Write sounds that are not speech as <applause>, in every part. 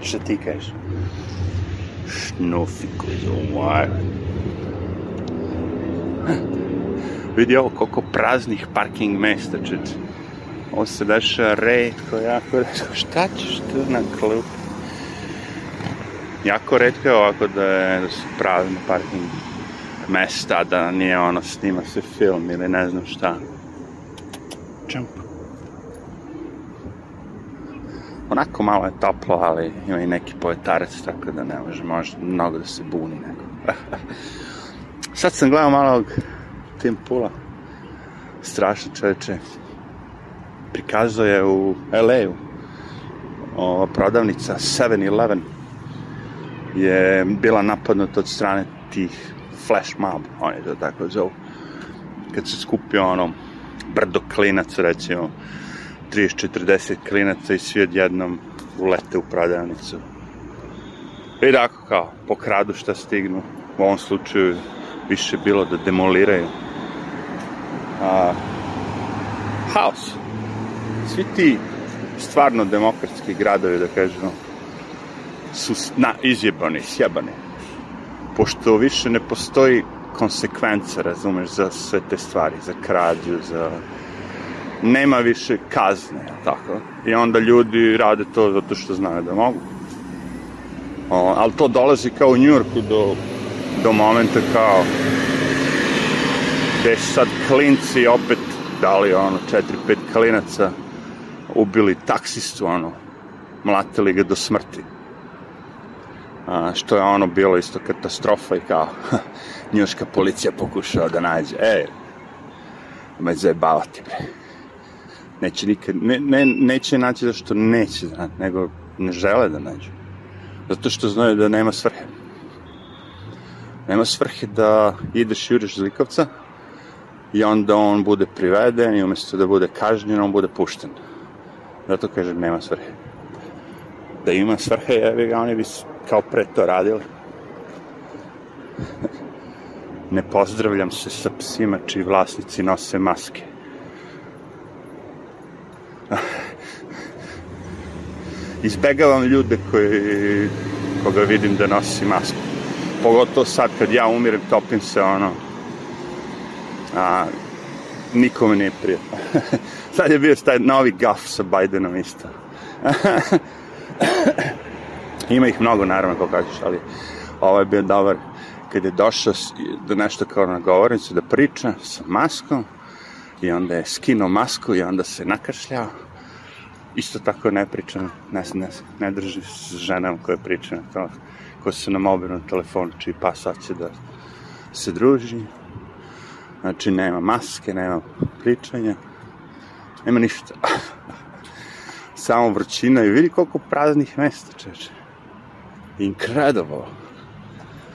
Šta ti kažeš? Šnofi koji zomar. Vidi ovo koliko praznih parking mesta, čeče. Ovo se daš redko, jako redko. Šta ćeš tu na klub? Jako redko je ovako da, je, da su prazne parking mesta, da nije ono snima se film ili ne znam šta. Jump onako malo je toplo, ali ima i neki poetarac, tako da ne može, može mnogo da se buni nego. <laughs> Sad sam gledao malog Tim Pula. Strašno čoveče. Prikazao je u LA-u o, prodavnica 7-Eleven je bila napadnuta od strane tih flash mob, oni to tako zovu. Kad se skupio ono brdo klinac, recimo, 30-40 klinaca i svi odjednom ulete u prodavnicu. I tako kao, pokradu šta stignu. U ovom slučaju više bilo da demoliraju. A, haos. Svi ti stvarno demokratski gradovi, da kažemo, su na, izjebani, sjebani. Pošto više ne postoji konsekvenca, razumeš, za sve te stvari, za krađu, za nema više kazne, tako. I onda ljudi rade to zato što znaju da mogu. O, ali to dolazi kao u Njurku do, do momenta kao gde sad klinci opet dali ono 4-5 klinaca ubili taksistu ono mlatili ga do smrti a, što je ono bilo isto katastrofa i kao <laughs> njuška policija pokušava da nađe ej me zajebavati bre neće nikad, ne, ne, neće naći zato što neće da, nego ne žele da nađu. Zato što znaju da nema svrhe. Nema svrhe da ideš i juriš zlikovca i onda on bude priveden i umesto da bude kažnjen, on bude pušten. Zato kažem, nema svrhe. Da ima svrhe, jevi ga, oni bi kao pre to radili. <laughs> ne pozdravljam se sa psima čiji vlasnici nose maske. izbegavam ljude koji, koga vidim da nosi masku. Pogotovo sad kad ja umirem, topim se ono, a, nikome nije prije. <laughs> sad je bio taj novi gaf sa Bidenom isto. <laughs> Ima ih mnogo, naravno, kako kažeš, ali ovo ovaj je bio dobar kad je došao do nešto kao na govornicu da priča sa maskom i onda je skinuo masku i onda se nakašljao isto tako ne pričam, ne, ne, ne držim s ženama koje pričam, to, koje su na mobilnom telefonu, čiji pas hoće da se druži. Znači, nema maske, nema pričanja, nema ništa. <laughs> Samo vrućina i vidi koliko praznih mesta, čeče. Incredible.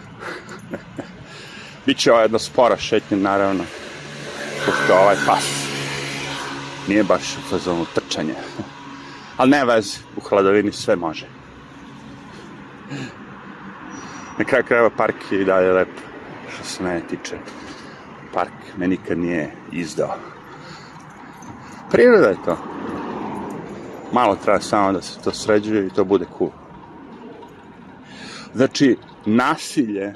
<laughs> Biće ovo jedna spora šetnja, naravno, pošto ovaj pas nije baš u fazonu trčanja. <laughs> Ali ne vez, u hladovini sve može. Na kraju krajeva park je i dalje lep, što se mene tiče. Park me nikad nije izdao. Priroda je to. Malo treba samo da se to sređuje i to bude cool. Znači, nasilje,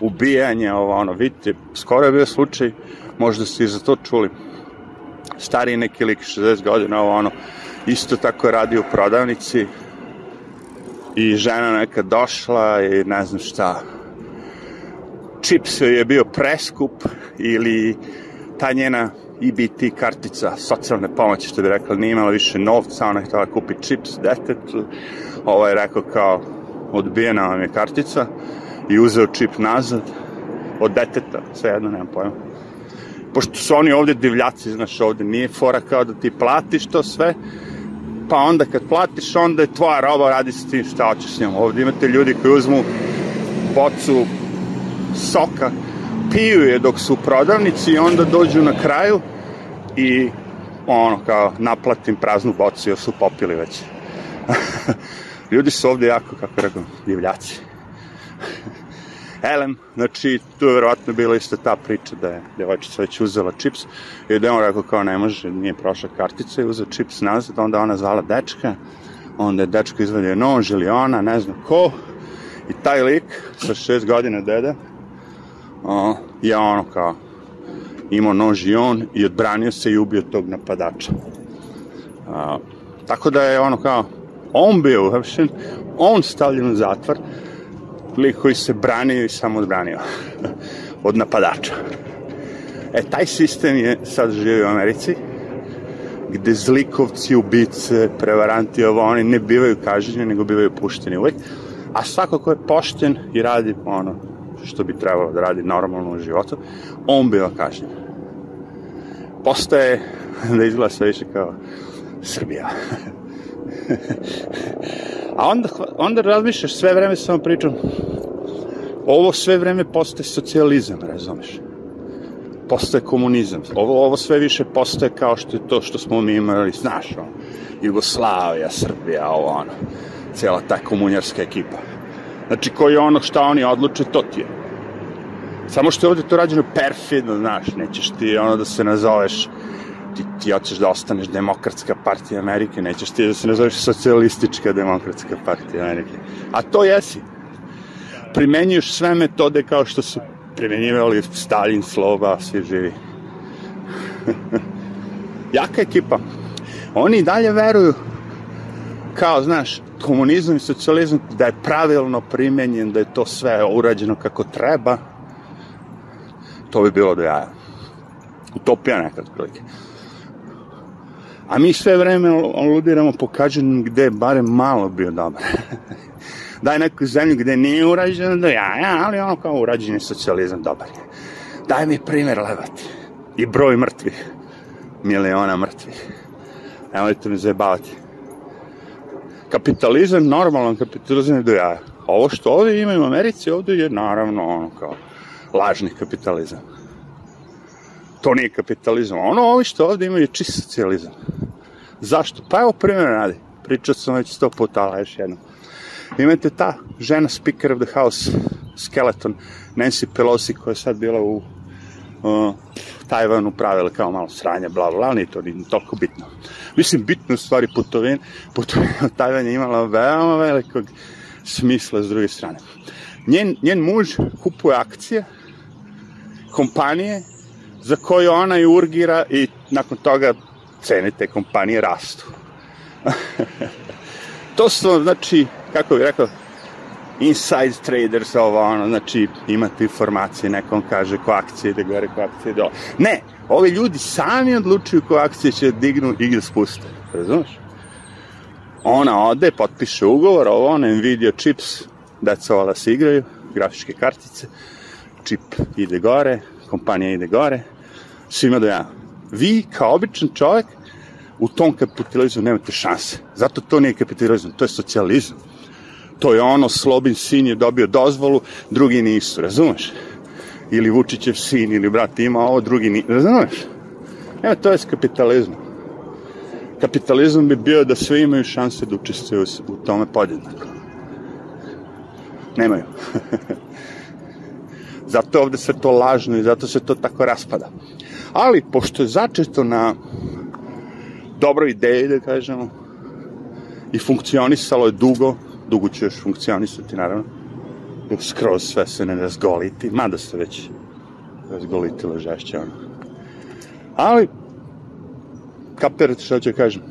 ubijanje, ovo, ono, vidite, skoro je bio slučaj, možda ste i za to čuli, stari neki lik, 60 godina, ovo ono. Isto tako je radio u prodavnici i žena neka došla i ne znam šta. Čips je bio preskup ili ta njena EBT kartica socijalne pomoći, što bi rekla, nije imala više novca, ona je htjela kupi čips detetu. Ovo je rekao kao, odbijena vam je kartica i uzeo čip nazad od deteta, sve jedno, nemam pojma pošto su oni ovde divljaci, znaš, ovde nije fora kao da ti platiš to sve, pa onda kad platiš, onda je tvoja roba, radi se tim šta hoćeš s njom. Ovde imate ljudi koji uzmu bocu soka, piju je dok su u prodavnici i onda dođu na kraju i ono kao naplatim praznu bocu jer su popili već. <laughs> ljudi su ovde jako, kako rekao, divljaci elem, znači tu je verovatno bila isto ta priča da je devojčica već uzela čips i da je on rekao kao ne može, nije prošla kartica i uzeo čips nazad, onda ona zvala dečka, onda je dečko izvadio nož ili ona, ne znam ko, i taj lik sa šest godina deda o, je ono kao imao nož i on i odbranio se i ubio tog napadača. A, tako da je ono kao on bio uhapšen, on stavljen u zatvor, lik koji se branio i samo odbranio od napadača. E, taj sistem je sad živi u Americi, gde zlikovci, ubice, prevaranti, ovo, oni ne bivaju kažnjeni, nego bivaju pušteni uvek. A svako ko je pošten i radi ono što bi trebalo da radi normalno u životu, on biva kažnjen. Postaje <laughs> da izgleda sve više kao Srbija. <laughs> A onda, onda razmišljaš, sve vreme samo vam pričam, Ovo sve vreme postaje socijalizam, razumeš? Postaje komunizam. Ovo, ovo sve više postaje kao što je to što smo mi imali, znaš, ono, Jugoslavija, Srbija, ovo ono, cijela ta komunjarska ekipa. Znači, koji je ono šta oni odluče, to ti je. Samo što je ovde to rađeno perfidno, znaš, nećeš ti ono da se nazoveš ti, ti hoćeš da ostaneš demokratska partija Amerike, nećeš ti da se nazoveš socijalistička demokratska partija Amerike. A to jesi primenjuješ sve metode kao što su primenjivali Stalin, Slova, svi živi. <laughs> Jaka ekipa. Oni dalje veruju kao, znaš, komunizam i socijalizam da je pravilno primenjen, da je to sve urađeno kako treba, to bi bilo do jaja. Utopija nekad, prilike. A mi sve vreme ludiramo po kađenu gde je barem malo bio dobar. <laughs> daj neku zemlju gde nije urađeno do ja, ali ono kao urađen je socijalizam, dobar je. Daj mi primjer levati i broj mrtvih, miliona mrtvih. Nemojte me zajebavati. Kapitalizam, normalan kapitalizam je do jaja. Ovo što ovde imaju u Americi, ovde je naravno ono kao lažni kapitalizam. To nije kapitalizam. Ono ovi što ovde imaju je čist socijalizam. Zašto? Pa evo primjer radi. Pričao sam već sto puta, ali još jednom. Imate ta žena speaker of the house, skeleton, Nancy Pelosi koja je sad bila u uh, Tajvanu pravila kao malo sranje, bla, bla, nije to ni toliko bitno. Mislim, bitno u stvari putovin, putovina Tajvan je imala veoma velikog smisla s druge strane. Njen, njen muž kupuje akcije kompanije za koje ona i urgira i nakon toga cene te kompanije rastu. <laughs> to su, znači, kako bih rekao, inside traders, ovo ono, znači imate informacije, nekom kaže ko akcije ide gore, ko akcije ide Ne, ovi ljudi sami odlučuju ko akcije će dignu i da spuste, razumeš? Ona ode, potpiše ugovor, ovo ono, Nvidia chips, deca ovala se igraju, grafičke kartice, čip ide gore, kompanija ide gore, svima do jedan. Vi, kao običan čovek, u tom kapitalizmu nemate šanse. Zato to nije kapitalizam, to je socijalizam to je ono, Slobin sin je dobio dozvolu, drugi nisu, razumeš? Ili Vučićev sin, ili brat ima ovo, drugi nisu, razumeš? Evo, to je s kapitalizmom. Kapitalizam bi bio da svi imaju šanse da učestvuju u tome podjednako. Nemaju. <laughs> zato je ovde sve to lažno i zato se to tako raspada. Ali, pošto je začeto na dobroj ideji, da kažemo, i funkcionisalo je dugo, dugo će još funkcionisati, naravno, dok skroz sve se ne razgoliti, mada se već razgolitilo žešće, ono. Ali, kapirate što ću da kažem,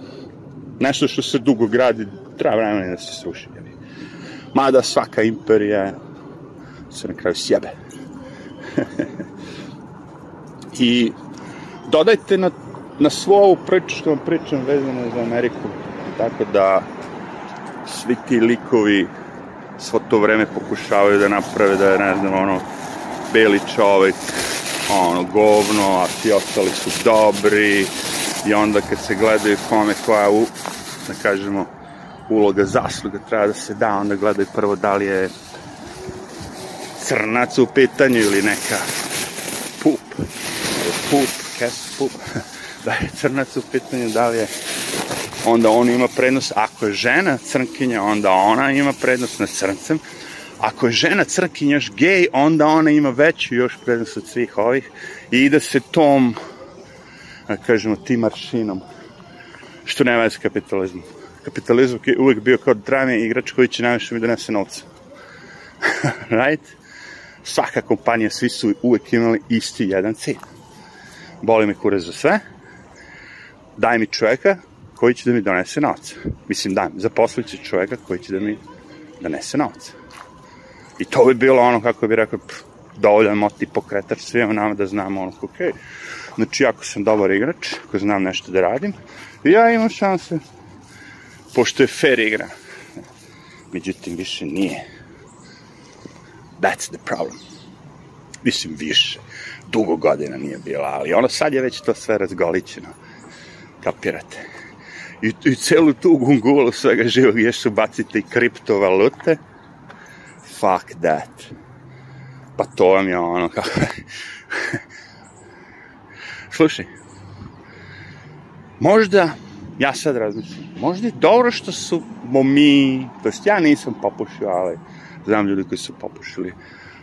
nešto što se dugo gradi, treba vremena da se sruši, jel? Mada svaka imperija se na kraju sjebe. <laughs> I dodajte na, na svu ovu priču što vam pričam vezano za Ameriku, tako da svi ti likovi svo to vreme pokušavaju da naprave da je, ne znam, ono, beli čovek, ono, govno, a ti ostali su dobri, i onda kad se gledaju kome koja, u, da kažemo, uloga zasluga treba da se da, onda gledaju prvo da li je crnac u pitanju ili neka pup, pup, kes pup, <laughs> da je crnac u pitanju, da li je onda on ima prednost. Ako je žena crnkinja, onda ona ima prednost nad crncem. Ako je žena crnkinja još gej, onda ona ima veću još prednost od svih ovih i ide se tom, da kažemo, tim aršinom, što ne vaja s Kapitalizam je uvek bio kao drame igrač koji će najviše mi donese novca. <laughs> right? Svaka kompanija, svi su uvek imali isti jedan cilj. Boli me kure za sve, daj mi čoveka koji će da mi donese novac. Mislim, da, zaposlit ću čoveka koji će da mi donese novac. I to bi bilo ono, kako bi rekao, pff, dovoljan moti pokretač svima nama da znamo ono, ok, znači ako sam dobar igrač, ako znam nešto da radim, ja imam šanse, pošto je fair igra. Međutim, više nije. That's the problem. Mislim, više. Dugo godina nije bila, ali ono sad je već to sve razgolićeno. Kapirate? i, i celu tu gungulu svega živog još su bacite i kriptovalute. Fuck that. Pa to vam je ono <laughs> kako... Slušaj, možda, ja sad razmišljam, možda je dobro što su mi, to jest ja nisam popušio, ali znam ljudi koji su popušili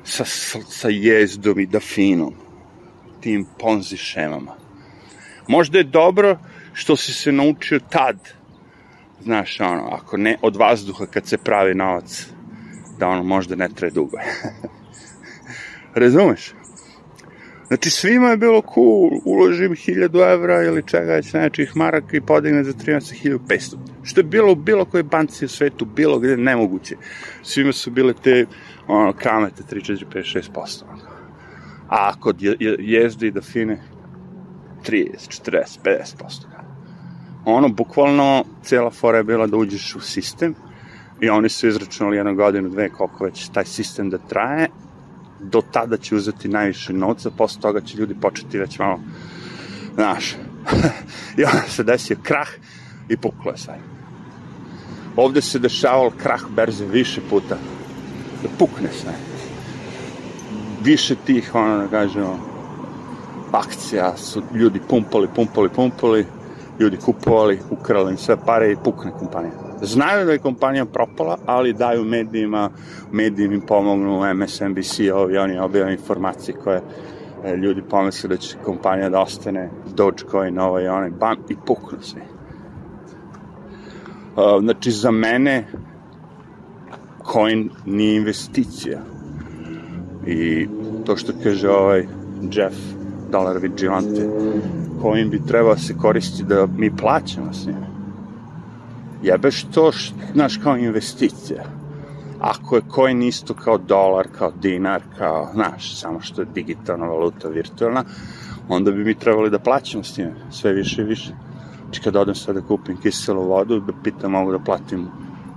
sa, sa jezdom i dafinom, tim ponzi šemama. Možda je dobro što si se naučio tad. Znaš, ono, ako ne od vazduha kad se pravi novac, da ono možda ne traje dugo. <laughs> Razumeš? Znači, svima je bilo cool, uložim 1000 evra ili čega već nečih maraka i podigne za 13.500. Što je bilo u bilo kojoj banci u svetu, bilo gde nemoguće. Svima su bile te ono, kamete 3, 4, 5, 6%. A kod je, je, jezde i da fine 30, 40, 50% ono, bukvalno, cijela fora je bila da uđeš u sistem i oni su izračunali jednu godinu, dve, koliko već taj sistem da traje, do tada će uzeti najviše novca, posle toga će ljudi početi već malo, znaš, <laughs> i onda se desio krah i puklo je sve. Ovde se dešavalo krah berze više puta, da pukne sve. Više tih, ono da kažemo, akcija su ljudi pumpali, pumpali, pumpali, ljudi kupovali, ukrali im sve pare i pukne kompanija. Znaju da je kompanija propala, ali daju medijima, medijim im pomognu, MSNBC, ovi oni objave informacije koje e, ljudi pomisle da će kompanija da ostane, Dogecoin, ovo ovaj, i onaj, bam, i puknu svi. E, znači, za mene coin nije investicija. I to što kaže ovaj Jeff Dollar Vigilante, kojim bi trebao se koristiti da mi plaćamo s njim. Jebeš to, znaš, kao investicija. Ako je coin isto kao dolar, kao dinar, kao, znaš, samo što je digitalna valuta, virtualna, onda bi mi trebali da plaćamo s njim sve više i više. Znači kad odem sad da kupim kiselu vodu, da pitam mogu da platim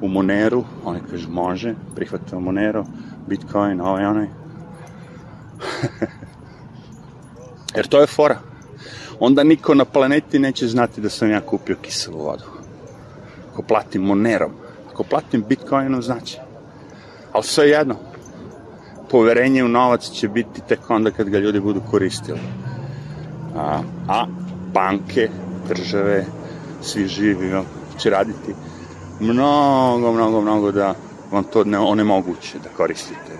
u Moneru, oni kažu može, prihvatam Monero, Bitcoin, ovaj, onaj. <laughs> Jer to je fora onda niko na planeti neće znati da sam ja kupio kiselu vodu. Ako platim monerom, ako platim bitcoinom, znači. Ali sve jedno, poverenje u novac će biti tek onda kad ga ljudi budu koristili. A, a banke, države, svi živimo, će raditi mnogo, mnogo, mnogo da vam to ne onemoguće da koristite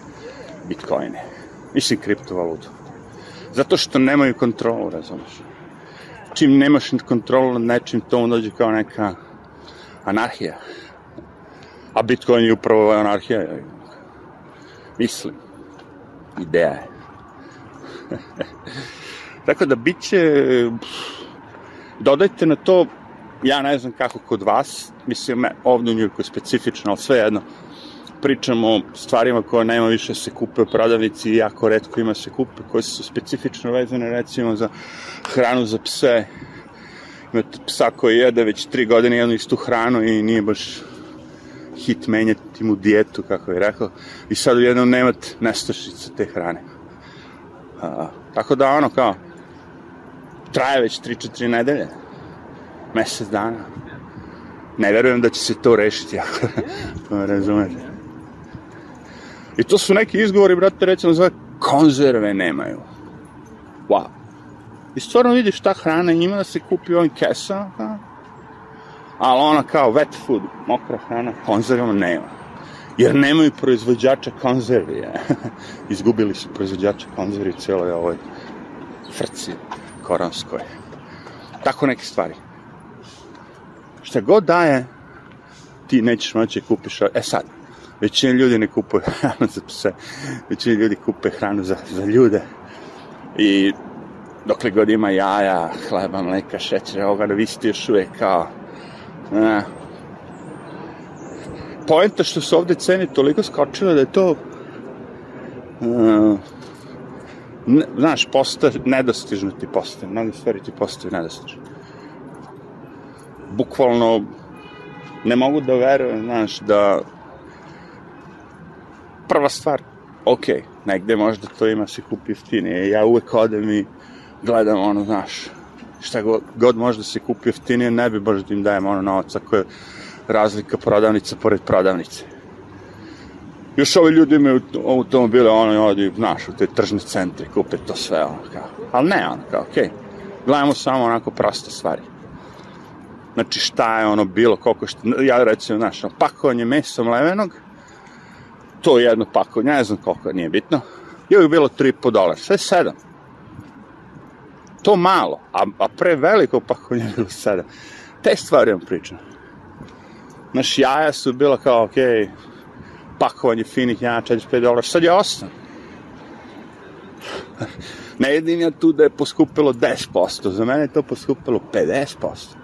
bitcoine. Mislim, kriptovalutu. Zato što nemaju kontrolu, razumeš. Čim nemaš kontrolu nad nečim, to onda dođe kao neka anarhija. A Bitcoin je upravo anarhija. Mislim. Ideja je. <laughs> Tako da bit će... Dodajte na to, ja ne znam kako kod vas, mislim, ovde u Njurku specifično, ali sve jedno, pričamo o stvarima koje nema više se kupe u prodavnici i jako redko ima se kupe, koje su specifično vezane recimo za hranu za pse. Imate psa koji jede već tri godine jednu istu hranu i nije baš hit menjati mu dijetu, kako je rekao, i sad jedno nemate nestašice te hrane. A, tako da ono kao, traje već 3-4 nedelje, mesec dana. Ne verujem da će se to rešiti, ako <laughs> razumete. I to su neki izgovori, brate, recimo za konzerve nemaju. Wow. I stvarno vidiš šta hrana ima da se kupi ovim kesa, da? Pa? ali ona kao wet food, mokra hrana, konzervama nema. Jer nemaju proizvođača konzervi. <laughs> Izgubili su proizvođača konzervi u cijeloj ovoj frci koranskoj. Tako neke stvari. Šta god daje, ti nećeš moći da kupiš. E sad, većina ljudi ne kupuje <laughs> hranu za pse, većina ljudi kupuje hranu za, za ljude. I dokle god ima jaja, hleba, mleka, šećera, ovoga, vi ste još uvek kao... A, poenta što su ovde cene toliko skočile da je to uh, ne, znaš, postav, nedostižno ti postav, mnogi stvari ti postave nedostižno. Bukvalno ne mogu da verujem, znaš, da prva stvar. Ok, negde možda to ima se kupi jeftinije. Ja uvek odem i gledam ono, znaš, šta god, god možda se kupi jeftinije, ne bi baš da im dajem ono novac ako je razlika prodavnica pored prodavnice. Još ovi ljudi imaju automobile, ono, odi, znaš, u te tržne centri, kupe to sve, ono, kao. Ali ne, ono, kao, okej. Okay. Gledamo samo onako proste stvari. Znači, šta je ono bilo, koliko što, ja recimo, znaš, pakovanje mesom levenog, to jedno pakovanje, ne znam koliko, nije bitno, je uvijek bilo 3,5 dolara, sve 7. To malo, a, a pre veliko pakovanje je bilo 7. Te stvari vam pričam. Naš jaja su bila kao, okej, pakovanje finih jaja, 45 dolara, sad je 8. Na jedinja tu da je poskupilo 10%, za mene je to poskupilo 50%.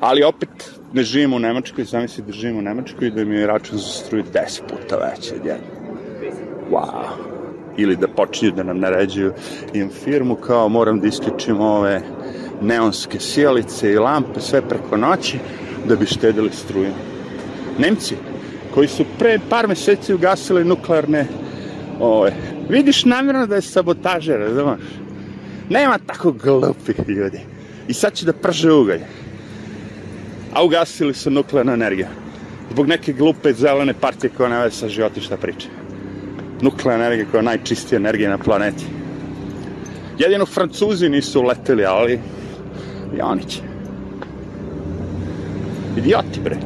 Ali opet, ne živimo u Nemačkoj, sami se da živimo u Nemačkoj i da mi je račun za struju 10 puta veći od jednog. Wow. Ili da počinju da nam naređuju im firmu kao moram da isključim ove neonske sjelice i lampe sve preko noći da bi štedili struju. Nemci, koji su pre par meseci ugasili nuklearne ove, vidiš namjerno da je sabotaže, razumiješ? Nema tako glupih ljudi. I sad će da prže ugalj a ugasili su nuklearnu energiju. Zbog neke glupe zelene partije koja ne veze sa životom šta priča. Nuklearna energija koja je najčistija energija na planeti. Jedino Francuzi nisu uleteli, ali i oni će. Idioti, bre.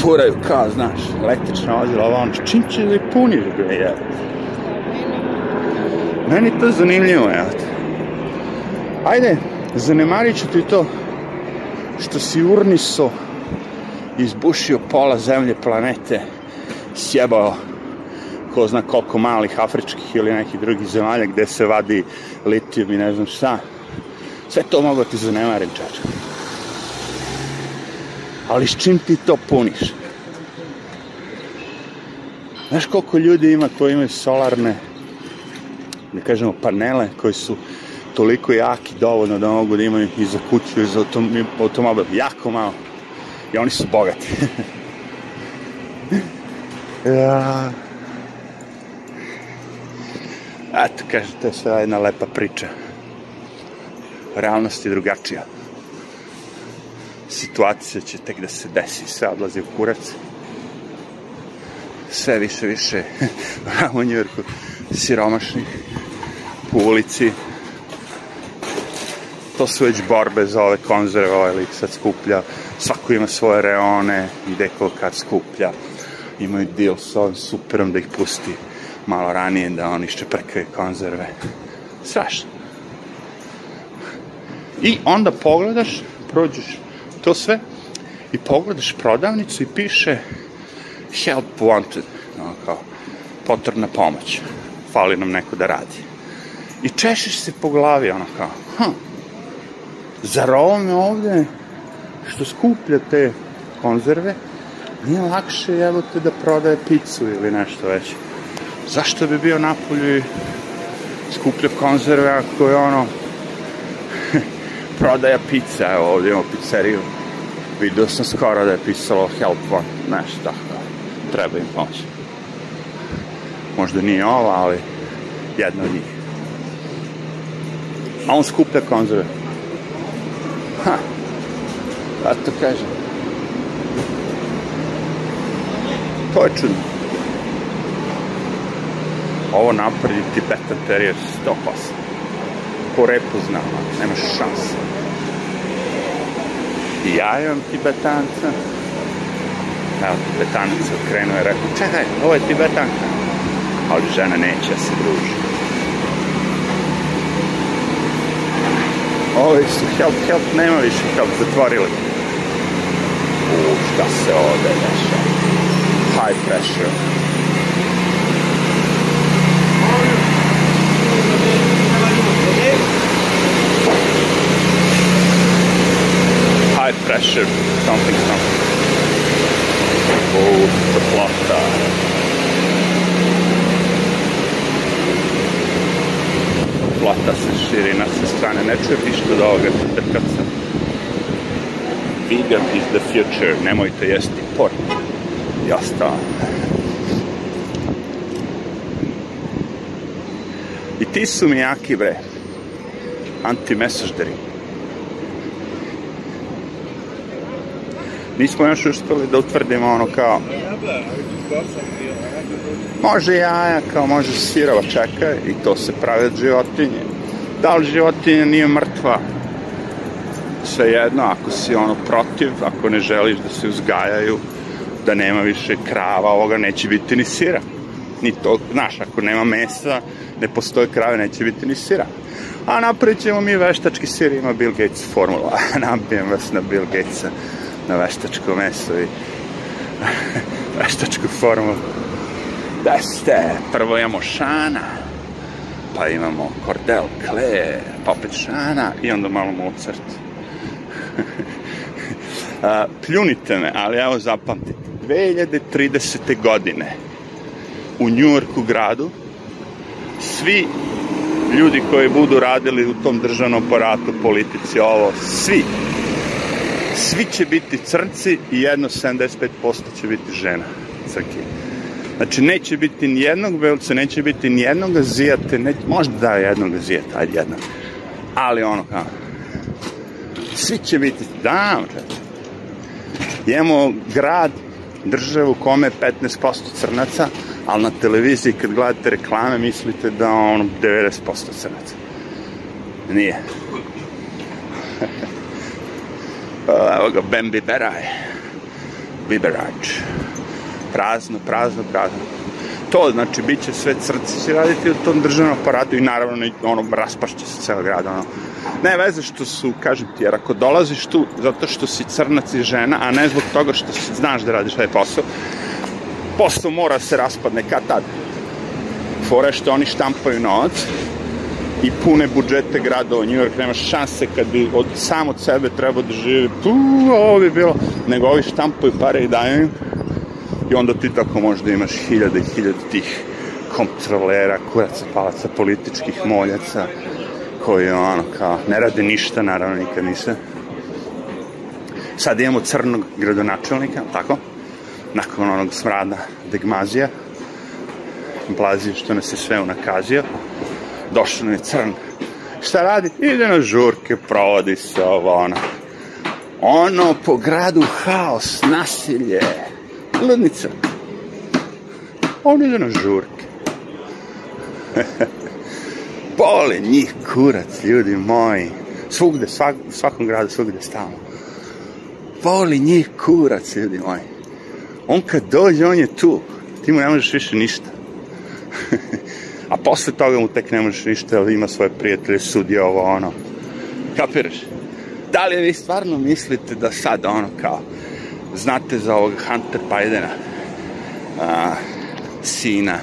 Furaju kao, znaš, električna vozila, ova ono, čim će da puniš, bre, je. Meni to zanimljivo, ja. Ajde, zanemarit ću ti to što si urniso izbušio pola zemlje planete, sjebao ko zna koliko malih afričkih ili nekih drugih zemalja gde se vadi litijum i ne znam šta. Sve to mogu da ti zanemarim, čačak. Ali s čim ti to puniš? Znaš koliko ljudi ima koji imaju solarne, da kažemo, panele koji su toliko jaki dovoljno da mogu da imaju i za kuću i za autom, automobil. Jako malo. I oni su bogati. ja. <laughs> E, eto, kažem, to je sve jedna lepa priča. Realnost je drugačija. Situacija će tek da se desi, sve odlazi u kurac. Sve više, više <laughs> u Njujorku siromašnih po ulici, to su već borbe za ove konzerve, ovaj lik sad skuplja, svako ima svoje reone, ide ko kad skuplja, imaju deal sa ovim superom da ih pusti malo ranije da oni iščeprkaju konzerve. Strašno. I onda pogledaš, prođeš to sve i pogledaš prodavnicu i piše help wanted, ono kao potrebna pomoć, fali nam neko da radi. I češeš se po glavi, ono kao, hm, Zar ovome ovde, što skuplja te konzerve, nije lakše, evo te, da prodaje picu ili nešto već. Zašto bi bio napolju i skuplja konzerve ako je ono <laughs> prodaja pizza, evo ovdje imamo pizzeriju. Vidio sam skoro da je pisalo help one, nešto da, da, Treba im pomoć Možda nije ova, ali jedna od njih. A on skuplja konzerve. Ha, da to kažem. To je čudno. Ovo napredi je Tibetan terijer pas. Ko repu znam, nemaš šanse. I ja imam Tibetanca. Evo, Tibetanac okrenuo je, rekao, čekaj, ovo je Tibetanka. Ali žena neće da se druži. Ovi su help, help, nema više help, zatvorili. U, šta se ovde dešava? High pressure. High pressure, something, something. Oh, the plot plata se, širina se strane, ne čujem ništa od ovoga trkaca. Vegan is the future, nemojte jesti por. Ja Jasta. I ti su mi jaki, bre. anti Antimesažderi. nismo još uspeli da utvrdimo ono kao može jaja kao može sirava čeka i to se pravi od životinje da li životinja nije mrtva jedno ako si ono protiv ako ne želiš da se uzgajaju da nema više krava ovoga neće biti ni sira ni to, znaš, ako nema mesa ne postoje krave, neće biti ni sira a napravit ćemo mi veštački sir ima Bill Gates formula <laughs> nabijem vas na Bill Gatesa na veštačko meso i <laughs> veštačku formu. Da ste, prvo imamo šana, pa imamo kordel, kle, pa opet šana i onda malo Mozart. <laughs> A, pljunite me, ali evo zapamtite. 2030. godine u Njujorku gradu svi ljudi koji budu radili u tom državnom aparatu, politici, ovo, svi svi će biti crnci i jedno 75% će biti žena crke. Znači, neće biti ni jednog belca, neće biti ni jednog azijate, ne, možda da jednog azijata, ajde jednog. Ali ono kao, svi će biti, da, imamo grad, državu kome 15% crnaca, ali na televiziji kad gledate reklame mislite da ono 90% crnaca. Nije. <laughs> evo uh, ga, Ben Biberaj. Biberač. Prazno, prazno, prazno. To, znači, bit će sve crce se raditi u tom državnom aparatu i naravno ono, raspašće se ceo grad, ono. Ne veze što su, kažem ti, jer ako dolaziš tu zato što si crnac i žena, a ne zbog toga što si, znaš da radiš taj posao, posao mora da se raspadne kad tad. Fore što oni štampaju novac, i pune budžete gradova. New York nema šanse kad bi od, sam od sebe trebao da živi. Puh, ovo bi bilo. Nego ovi štampaju pare i daju im. I onda ti tako možda imaš hiljade i hiljade tih kontrolera, kuraca, palaca, političkih moljaca, koji ono kao, ne rade ništa, naravno nikad nise. Sad imamo crnog gradonačelnika, tako? Nakon onog smrada degmazija, Blazije što nas je sve unakazio došao je crn. Šta radi? Ide na žurke, provodi se ovo, ono. Ono, po gradu haos, nasilje, ludnica. On ide na žurke. <laughs> Bole njih kurac, ljudi moji. Svugde, svak, u svakom gradu, svugde stalno. Boli njih kurac, ljudi moji. On kad dođe, on je tu. Ti mu ne možeš više ništa posle toga mu tek ne možeš ništa, ali ima svoje prijatelje, sudija, ovo, ono. Kapiraš? Da li vi stvarno mislite da sad, ono, kao, znate za ovog Hunter Bidena, a, sina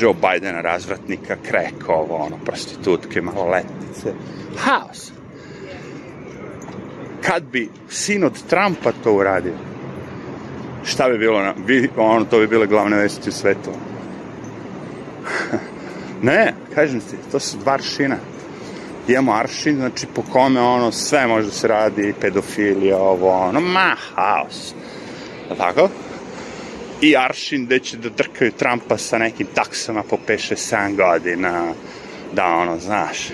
Joe Bidena, razvratnika, kreka, ovo, ono, prostitutke, maloletnice, haos. Kad bi sin od Trumpa to uradio, šta bi bilo, na, bi, ono, to bi bile glavne vesti u svetu, Ne, kažem ti, to su dva aršina. Imamo aršin, znači po kome ono sve može da se radi, pedofilija, ovo, ono, ma, haos. Da tako? I aršin gde će da drkaju Trumpa sa nekim taksama po 5-6-7 godina, da ono, znaš,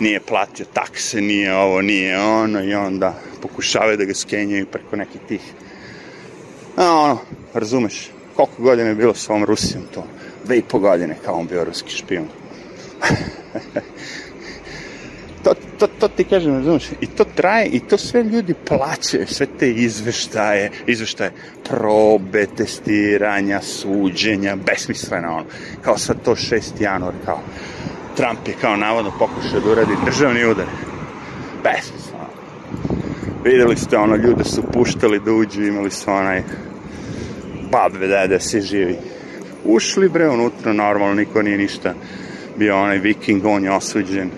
nije platio takse, nije ovo, nije ono, i onda pokušavaju da ga skenjaju preko nekih tih, a ono, razumeš, koliko godina je bilo sa ovom Rusijom to, dve i po godine kao on bio ruski špijun. <laughs> to, to, to ti kažem, razumiješ, i to traje, i to sve ljudi plaćaju, sve te izveštaje, izveštaje probe, testiranja, suđenja, besmisleno ono, kao sad to 6. januar, kao Trump je kao navodno pokušao da uradi državni udar, besmisleno. Videli ste ono, ljude su puštali da uđu, imali su onaj pub da, da se živi ušli bre unutra, normalno niko nije ništa bio onaj viking, on je osuđen.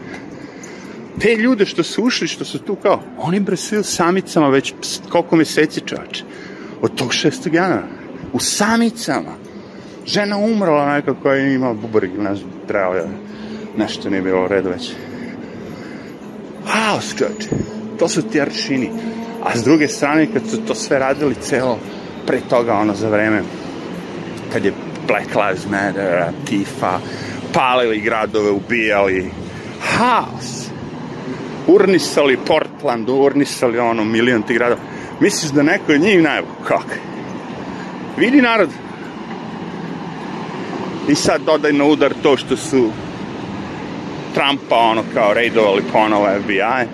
Te ljude što su ušli, što su tu kao, oni bre svi u samicama već pst, koliko meseci čoveče. Od tog 6. januara. U samicama. Žena umrla neka koja je imala bubrg, ne znam, trebalo je nešto nije bilo u redu već. Haos čoveče. To su ti aršini. A s druge strane, kad su to sve radili celo, pre toga, ono, za vreme, kad je Black Lives Matter, Antifa, palili gradove, ubijali, haos. Urnisali Portland, urnisali ono milion ti gradova. Misliš da neko od njih najbolj, kak? Vidi narod. I sad dodaj na udar to što su Trumpa ono kao rejdovali ponovo FBI.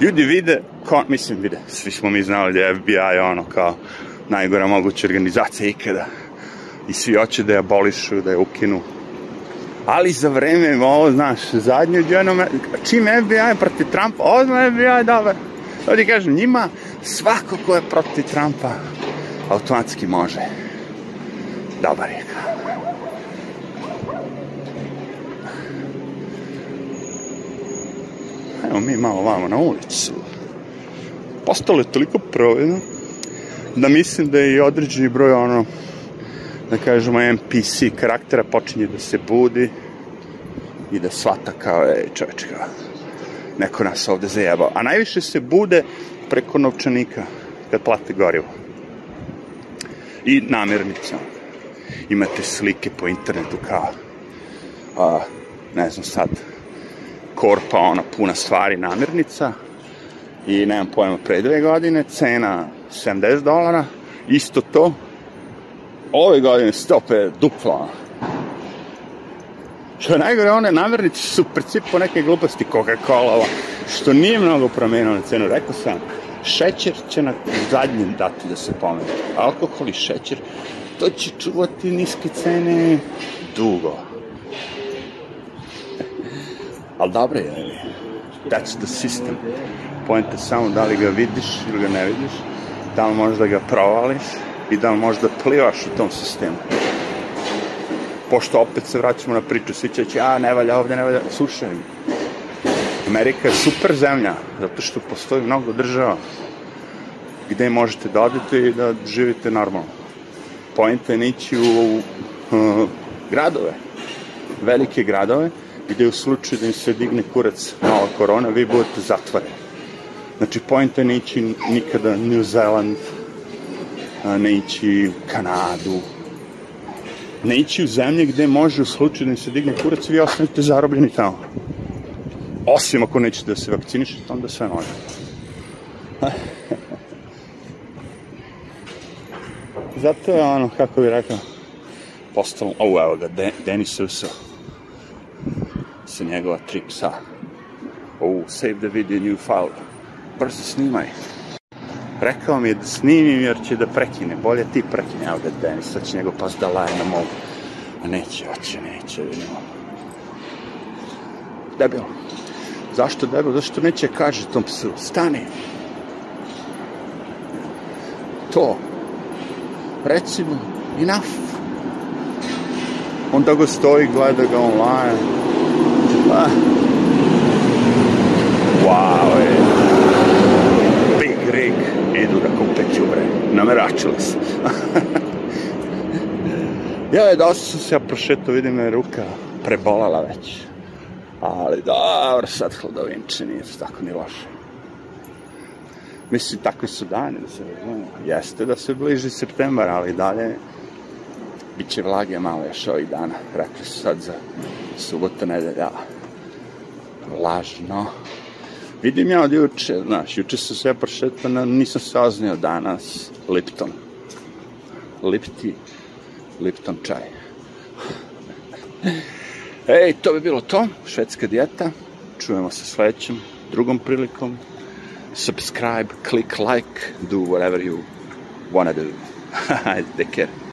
Ljudi vide, ko, mislim vide, svi smo mi znali da je FBI ono kao najgora moguća organizacija ikada i svi hoće da je abolišu, da je ukinu. Ali za vreme, ovo, znaš, zadnju džanom, čim FBI je protiv Trumpa, odmah FBI je dobar. Da ti kažem, njima svako ko je protiv Trumpa automatski može. Dobar je. Evo mi malo vamo na ulicu. Postalo je toliko provedno da mislim da je i određeni broj ono da kažemo NPC karaktera počinje da se budi i da svata kao je čoveč kao neko nas ovde zajebao. A najviše se bude preko novčanika kad plate gorivo. I namirnica. Imate slike po internetu kao a, ne znam sad korpa ona puna stvari namirnica i nemam pojma pre dve godine cena 70 dolara isto to ove godine stope dupla. Što je najgore, one namirnice su u principu neke gluposti Coca-Cola, što nije mnogo promenilo cenu. Rekao sam, šećer će na zadnjem dati da se pomene. Alkohol i šećer, to će čuvati niske cene dugo. Ali dobro je, ali, that's the system. Pojenta samo da li ga vidiš ili ga ne vidiš, da li možeš da ga provališ, i da možda plivaš u tom sistemu. Pošto opet se vraćamo na priču, svi će reći, a ne valja ovde, ne valja, slušaj. Amerika je super zemlja, zato što postoji mnogo država gde možete da odete i da živite normalno. Poenta je nići u, u, u gradove, velike gradove, gde u slučaju da im se digne kurac nova korona, vi budete zatvoreni. Znači, pojenta je nići nikada New Zealand, ne ići u Kanadu, ne ići u zemlje gde može u slučaju da im se digne kurac i vi ostanete zarobljeni tamo. Osim ako nećete da se vakcinišete, onda sve može. <laughs> Zato je ono, kako bi rekao, postalo, o, evo ga, De, Denis Uso, sa njegova tri psa. O, oh, save the video, new file. Brzo snimaj. Rekao mi je da snimim jer će da prekine. Bolje ti prekine, evo ga Denis, sad će nego pas da laje na mogu. A neće, hoće, neće, vidimo. Debil. Zašto debil? Zašto neće kaže tom psu, stani. To. Recimo, enough. On go stoji, gleda ga online Ja, da sam se ja prošetao, vidim me da ruka prebolala već. Ali dobro, sad hladovinče nije tako ni loše. Mislim, takvi su dani, da se razumemo. Jeste da se bliži septembar, ali dalje bit će vlage malo još ovih dana. Rekli su sad za subota, nedelja. Lažno. Vidim ja od juče, znaš, juče se sve prošetano, nisam saznio danas Lipton. Lipti Lipton čaj. Ej, to bi bilo to, švedska dijeta. Čujemo se sledećom, drugom prilikom. Subscribe, click like, do whatever you wanna do. <laughs> Take care.